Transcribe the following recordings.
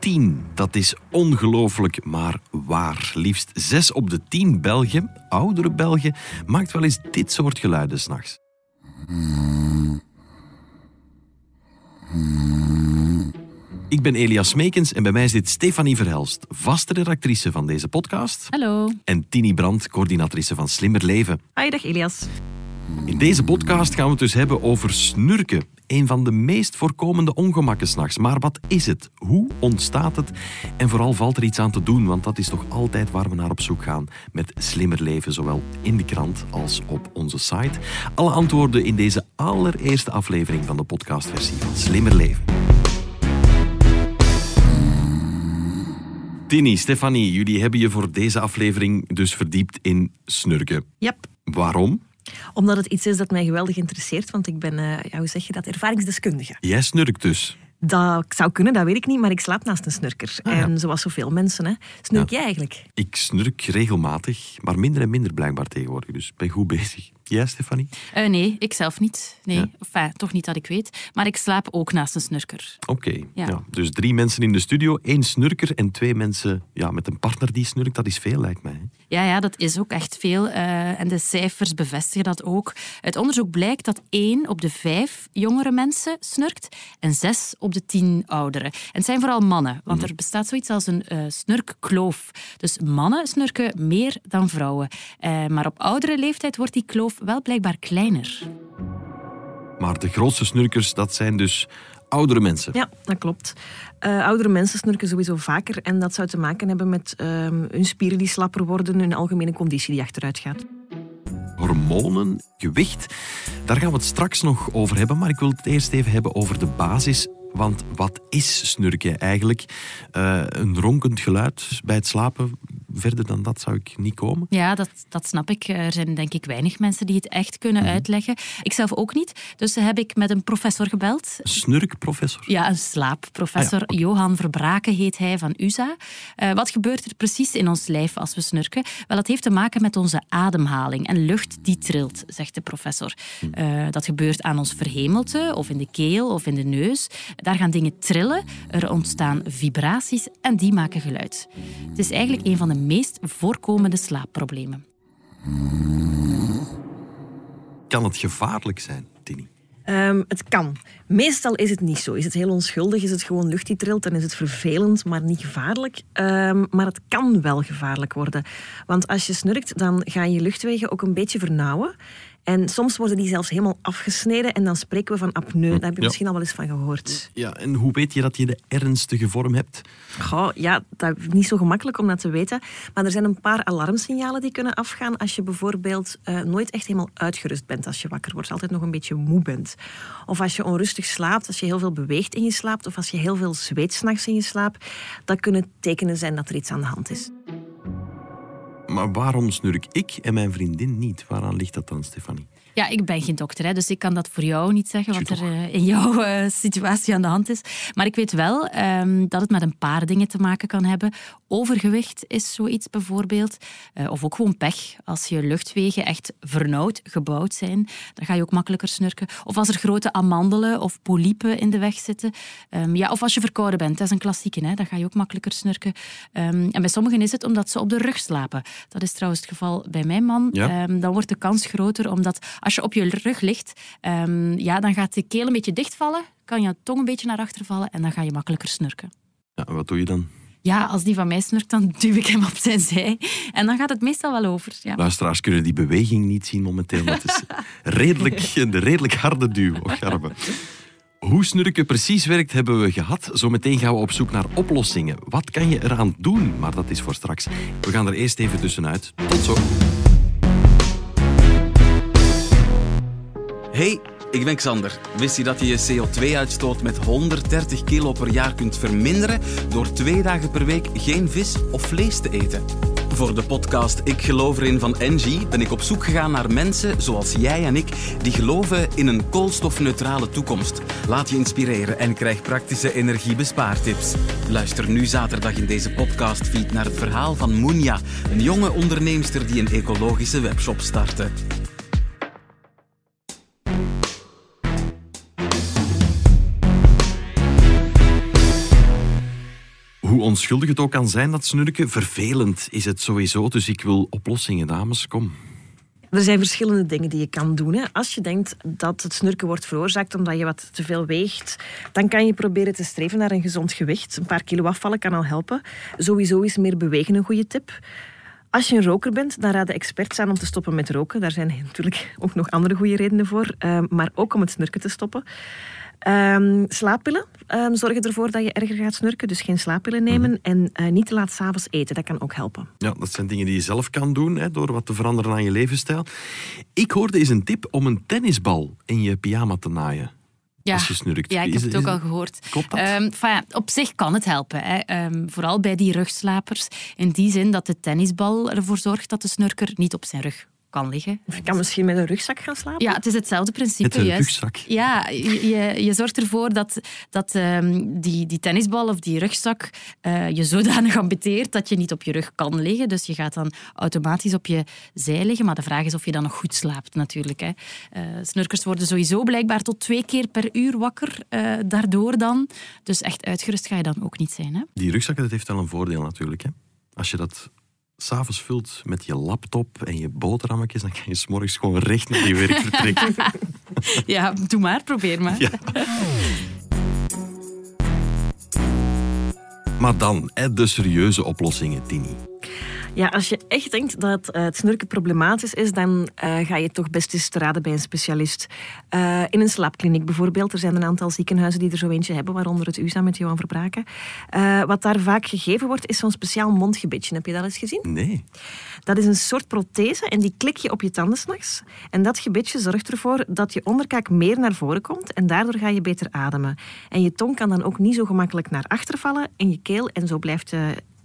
tien. Dat is ongelooflijk, maar waar. Liefst zes op de tien Belgen, oudere Belgen, maakt wel eens dit soort geluiden s'nachts. Ik ben Elias Meekens en bij mij zit Stefanie Verhelst, vaste redactrice van deze podcast. Hallo. En Tini Brandt, coördinatrice van Slimmer Leven. Hi, dag Elias. In deze podcast gaan we het dus hebben over snurken. Een van de meest voorkomende ongemakken s'nachts. Maar wat is het? Hoe ontstaat het? En vooral valt er iets aan te doen, want dat is toch altijd waar we naar op zoek gaan met Slimmer Leven, zowel in de krant als op onze site. Alle antwoorden in deze allereerste aflevering van de podcastversie van Slimmer Leven. Tini, Stefanie, jullie hebben je voor deze aflevering dus verdiept in snurken. Yep. Waarom? Omdat het iets is dat mij geweldig interesseert, want ik ben, eh, ja, hoe zeg je dat, ervaringsdeskundige. Jij snurkt dus. Dat zou kunnen, dat weet ik niet, maar ik slaap naast een snurker. Ah, ja. En zoals zoveel mensen, hè. snurk jij eigenlijk? Ik snurk regelmatig, maar minder en minder blijkbaar tegenwoordig. Dus ik ben goed bezig. Jij, Stefanie? Eh, nee, ik zelf niet. Nee, Ja. enfin, toch niet dat ik weet. Maar ik slaap ook naast een snurker. Oké. Ja. Ja. Dus drie mensen in de studio, één snurker en twee mensen ja, met een partner die snurkt. Dat is veel, lijkt mij. hè? Ja, ja, dat is ook echt veel. eh, en de cijfers bevestigen dat ook. Uit onderzoek blijkt dat één op de vijf jongere mensen snurkt en zes op de tien ouderen. En het zijn vooral mannen, want er bestaat zoiets als een eh, snurkkloof. Dus mannen snurken meer dan vrouwen. Eh, maar op oudere leeftijd wordt die kloof wel blijkbaar kleiner. Maar de grootste snurkers, dat zijn dus oudere mensen. Ja, dat klopt. Eh, oudere mensen snurken sowieso vaker en dat zou te maken hebben met ehm, hun spieren die slapper worden, hun algemene conditie die achteruit gaat. Hormonen, gewicht, daar gaan we het straks nog over hebben. Maar ik wil het eerst even hebben over de basis. Want wat is snurken eigenlijk? Eh, een ronkend geluid bij het slapen. Verder dan dat zou ik niet komen. Ja, dat, dat snap ik. Er zijn denk ik weinig mensen die het echt kunnen uitleggen. Ik zelf ook niet. Dus heb ik met een professor gebeld. Een snurkprofessor. Ja, een slaapprofessor. Ah ja. Johan Verbraken heet hij van USA. Eh, wat gebeurt er precies in ons lijf als we snurken? Wel, het heeft te maken met onze ademhaling en lucht die trilt, zegt de professor. Eh, dat gebeurt aan ons verhemelte, of in de keel, of in de neus. Daar gaan dingen trillen, er ontstaan vibraties en die maken geluid. Het is eigenlijk een van de meest voorkomende slaapproblemen. Kan het gevaarlijk zijn, Tini? Ehm, het kan. Meestal is het niet zo. Is het heel onschuldig, is het gewoon lucht die trilt, dan is het vervelend, maar niet gevaarlijk. Ehm, maar het kan wel gevaarlijk worden. Want als je snurkt, dan gaan je luchtwegen ook een beetje vernauwen. En soms worden die zelfs helemaal afgesneden en dan spreken we van apneu. Daar heb je Ja. misschien al wel eens van gehoord. Ja, en hoe weet je dat je de ernstige vorm hebt? Goh, ja, dat is niet zo gemakkelijk om dat te weten. Maar er zijn een paar alarmsignalen die kunnen afgaan als je bijvoorbeeld eh, nooit echt helemaal uitgerust bent als je wakker wordt. Altijd nog een beetje moe bent. Of als je onrustig slaapt, als je heel veel beweegt in je slaap. Of als je heel veel zweet s'nachts in je slaap. Dat kunnen tekenen zijn dat er iets aan de hand is. Maar waarom snurk ik en mijn vriendin niet? Waaraan ligt dat dan, Stefanie? Ja, ik ben geen dokter, hè, dus ik kan dat voor jou niet zeggen wat er eh, in jouw eh, situatie aan de hand is. Maar ik weet wel ehm, dat het met een paar dingen te maken kan hebben. Overgewicht is zoiets bijvoorbeeld. Eh, of ook gewoon pech. Als je luchtwegen echt vernauwd gebouwd zijn, dan ga je ook makkelijker snurken. Of als er grote amandelen of polypen in de weg zitten. Ehm, ja, of als je verkouden bent, dat is een klassieke, hè, dan ga je ook makkelijker snurken. Ehm, en bij sommigen is het omdat ze op de rug slapen. Dat is trouwens het geval bij mijn man. Ja. Ehm, dan wordt de kans groter, omdat als je op je rug ligt, ehm, ja, dan gaat de keel een beetje dichtvallen, kan je tong een beetje naar achter vallen en dan ga je makkelijker snurken. Ja, wat doe je dan? Ja, als die van mij snurkt, dan duw ik hem op zijn zij. En dan gaat het meestal wel over. Ja. Luisteraars kunnen die beweging niet zien momenteel. Het is redelijk, een redelijk harde duw. Och, garbe. Hoe snurken precies werkt, hebben we gehad. Zometeen gaan we op zoek naar oplossingen. Wat kan je eraan doen? Maar dat is voor straks. We gaan er eerst even tussenuit. Tot zo. Hey, ik ben Xander. Wist je dat je je CO2-uitstoot met 130 kilo per jaar kunt verminderen door twee dagen per week geen vis of vlees te eten? Voor de podcast Ik geloof erin van Engie ben ik op zoek gegaan naar mensen zoals jij en ik die geloven in een koolstofneutrale toekomst. Laat je inspireren en krijg praktische energiebespaartips. Luister nu zaterdag in deze podcastfeed naar het verhaal van Munja, een jonge onderneemster die een ecologische webshop startte. Onschuldig het ook kan zijn, dat snurken, vervelend is het sowieso. Dus ik wil oplossingen, dames. Kom. Er zijn verschillende dingen die je kan doen. Hè. Als je denkt dat het snurken wordt veroorzaakt omdat je wat te veel weegt, dan kan je proberen te streven naar een gezond gewicht. Een paar kilo afvallen kan al helpen. Sowieso is meer bewegen een goede tip. Als je een roker bent, dan raden experts aan om te stoppen met roken. Daar zijn natuurlijk ook nog andere goede redenen voor. Uh, maar ook om het snurken te stoppen. Um, slaappillen um, zorgen ervoor dat je erger gaat snurken. Dus geen slaappillen nemen. Mhm. En uh, niet te laat s'avonds eten. Dat kan ook helpen. Ja, dat zijn dingen die je zelf kan doen. Hè, door wat te veranderen aan je levensstijl. Ik hoorde eens een tip om een tennisbal in je pyjama te naaien. Ja, als je snurkt. ja ik heb het ook al gehoord. Klopt dat? Um, ja, op zich kan het helpen. Hè. Um, vooral bij die rugslapers. In die zin dat de tennisbal ervoor zorgt dat de snurker niet op zijn rug kan liggen. Of je kan misschien met een rugzak gaan slapen? Ja, het is hetzelfde principe. Met een juist. rugzak? Ja, je, je zorgt ervoor dat, dat um, die, die tennisbal of die rugzak uh, je zodanig ambeteert dat je niet op je rug kan liggen. Dus je gaat dan automatisch op je zij liggen. Maar de vraag is of je dan nog goed slaapt natuurlijk. Hè. Uh, snurkers worden sowieso blijkbaar tot twee keer per uur wakker uh, daardoor dan. Dus echt uitgerust ga je dan ook niet zijn. Hè. Die rugzak dat heeft wel een voordeel natuurlijk. Hè? Als je dat s'avonds vult met je laptop en je boterhammetjes, dan kan je s'morgens gewoon recht naar je werk vertrekken. ja, doe maar, probeer maar. Ja. Maar dan, de serieuze oplossingen, Tini. Ja, als je echt denkt dat uh, het snurken problematisch is, dan uh, ga je toch best eens te raden bij een specialist. Uh, in een slaapkliniek bijvoorbeeld. Er zijn een aantal ziekenhuizen die er zo eentje hebben, waaronder het USA met Johan Verbraken. wat daar vaak gegeven wordt, is zo'n speciaal mondgebitje. Heb je dat eens gezien? Nee. Dat is een soort prothese en die klik je op je tanden s'nachts. En dat gebitje zorgt ervoor dat je onderkaak meer naar voren komt en daardoor ga je beter ademen. En je tong kan dan ook niet zo gemakkelijk naar achter vallen in je keel en zo blijft,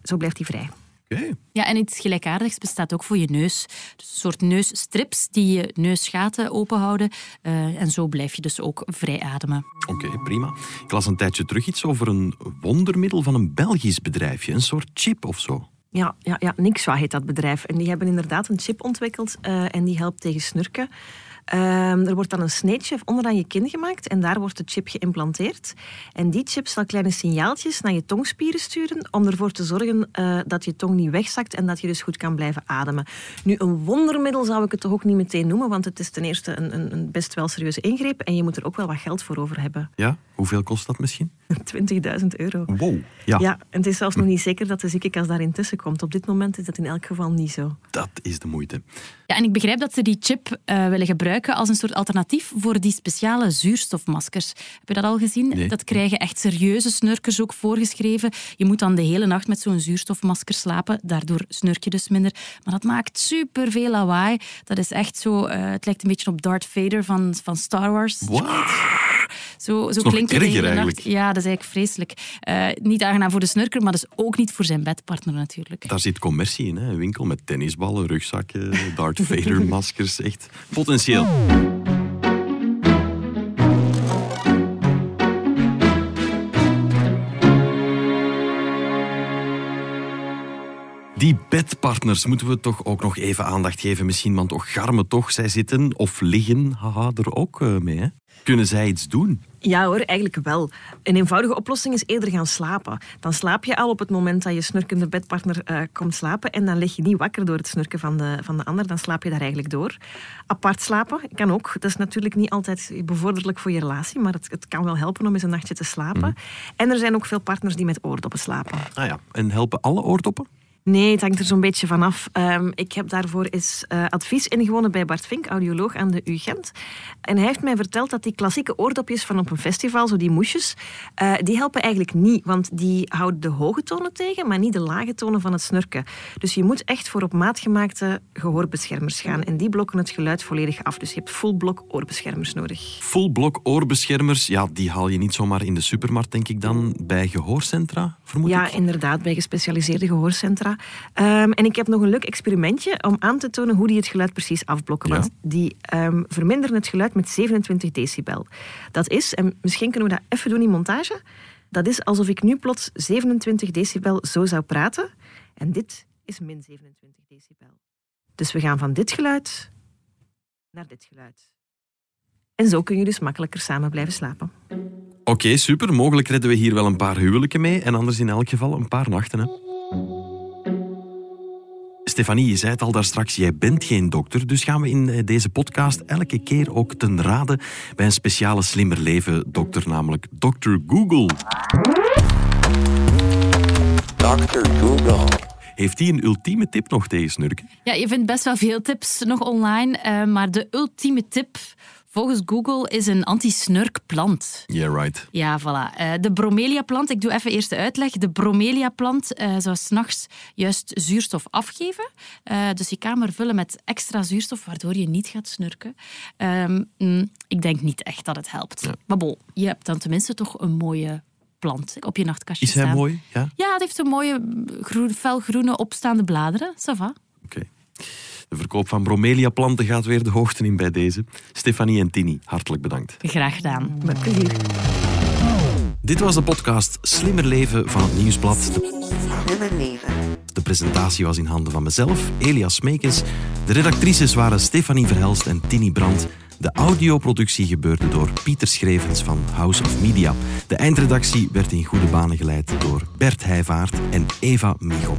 zo blijft die vrij. Okay. Ja, en iets gelijkaardigs bestaat ook voor je neus. Dus een soort neusstrips die je neusgaten openhouden. Uh, en zo blijf je dus ook vrij ademen. Oké, okay, prima. Ik las een tijdje terug iets over een wondermiddel van een Belgisch bedrijfje. Een soort chip of zo. Ja, ja, ja Nixwa heet dat bedrijf. En die hebben inderdaad een chip ontwikkeld uh, en die helpt tegen snurken. Um, er wordt dan een sneetje onderaan je kin gemaakt en daar wordt de chip geïmplanteerd. En die chip zal kleine signaaltjes naar je tongspieren sturen om ervoor te zorgen uh, dat je tong niet wegzakt en dat je dus goed kan blijven ademen. Nu, een wondermiddel zou ik het toch ook niet meteen noemen, want het is ten eerste een, een, een best wel serieuze ingreep en je moet er ook wel wat geld voor over hebben. Ja, hoeveel kost dat misschien? 20.000 euro. Wow, ja. Ja, en het is zelfs nog niet zeker dat de ziekenkast daarin tussen komt. Op dit moment is dat in elk geval niet zo. Dat is de moeite. Ja, en ik begrijp dat ze die chip uh, willen gebruiken als een soort alternatief voor die speciale zuurstofmaskers. Heb je dat al gezien? Nee. Dat krijgen echt serieuze snurkers ook voorgeschreven. Je moet dan de hele nacht met zo'n zuurstofmasker slapen. Daardoor snurk je dus minder. Maar dat maakt superveel lawaai. Dat is echt zo... Uh, het lijkt een beetje op Darth Vader van, van Star Wars. Zo, zo klinkt het erger eigenlijk. Ja, dat is eigenlijk vreselijk. Uh, niet aangenaam voor de snurker, maar dus ook niet voor zijn bedpartner natuurlijk. Daar zit commercie in, hè? een winkel met tennisballen, rugzakken, Darth Vader maskers. Echt potentieel. Die bedpartners moeten we toch ook nog even aandacht geven. Misschien, want toch garmen toch. Zij zitten of liggen haha, er ook uh, mee. Hè? Kunnen zij iets doen? Ja hoor, eigenlijk wel. Een eenvoudige oplossing is eerder gaan slapen. Dan slaap je al op het moment dat je snurkende bedpartner uh, komt slapen en dan lig je niet wakker door het snurken van de, van de ander. Dan slaap je daar eigenlijk door. Apart slapen kan ook. Dat is natuurlijk niet altijd bevorderlijk voor je relatie, maar het, het kan wel helpen om eens een nachtje te slapen. Mhm. En er zijn ook veel partners die met oordoppen slapen. Ah ja, en helpen alle oordoppen? Nee, het hangt er zo'n beetje vanaf. Um, ik heb daarvoor eens uh, advies ingewonnen bij Bart Vink, audioloog aan de UGent. En hij heeft mij verteld dat die klassieke oordopjes van op een festival, zo die moesjes, uh, die helpen eigenlijk niet. Want die houden de hoge tonen tegen, maar niet de lage tonen van het snurken. Dus je moet echt voor op maat gemaakte gehoorbeschermers gaan. En die blokken het geluid volledig af. Dus je hebt full blok oorbeschermers nodig. Full blok oorbeschermers, ja, die haal je niet zomaar in de supermarkt, denk ik dan, bij gehoorcentra, vermoed ja, ik? inderdaad, bij gespecialiseerde gehoorcentra. Ehm, en ik heb nog een leuk experimentje om aan te tonen hoe die het geluid precies afblokken. Ja. Want die ehm, verminderen het geluid met 27 decibel. Dat is, en misschien kunnen we dat even doen in montage, dat is alsof ik nu plots 27 decibel zo zou praten. En dit is min 27 decibel. Dus we gaan van dit geluid naar dit geluid. En zo kun je dus makkelijker samen blijven slapen. Oké, super. Mogelijk redden we hier wel een paar huwelijken mee en anders in elk geval een paar nachten. Hè? Stefanie, je zei het al daar straks, jij bent geen dokter, dus gaan we in eh, deze podcast elke keer ook ten rade bij een speciale slimmer leven dokter, namelijk Dr. Google. Dr. Google. Heeft hij een ultieme tip nog tegen snurken? Ja, je vindt best wel veel tips nog online, eh, maar de ultieme tip volgens Google is een anti-snurkplant. Yeah, right. Ja, voilà. Eh, de bromelia-plant, ik doe even eerst de uitleg. De bromelia-plant eh, zou s'nachts juist zuurstof afgeven. Eh, dus je kamer vullen met extra zuurstof, waardoor je niet gaat snurken. Ehm, mm, ik denk niet echt dat het helpt. Maar bon, je hebt dan tenminste toch een mooie plant op je nachtkastje Is hij staan. mooi? Ja? Ja, het heeft een mooie groen, felgroene opstaande bladeren. Ça va. Oké. De verkoop van bromelia-planten gaat weer de hoogte in bij deze. Stefanie en Tini, hartelijk bedankt. Graag gedaan. Met plezier. Dit was de podcast Slimmer Leven van het Nieuwsblad. De Slimmer leven. De presentatie was in handen van mezelf, Elias Meekens. De redactrices waren Stefanie Verhelst en Tini Brandt. De audioproductie gebeurde door Pieter Schrevens van House of Media. De eindredactie werd in goede banen geleid door Bert Heijvaart en Eva Michom.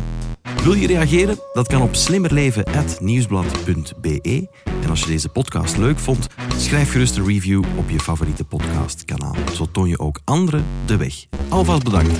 Wil je reageren? Dat kan op slimmerleven.nieuwsblad.be. En als je deze podcast leuk vond, schrijf gerust een review op je favoriete podcastkanaal. Zo toon je ook anderen de weg. Alvast bedankt.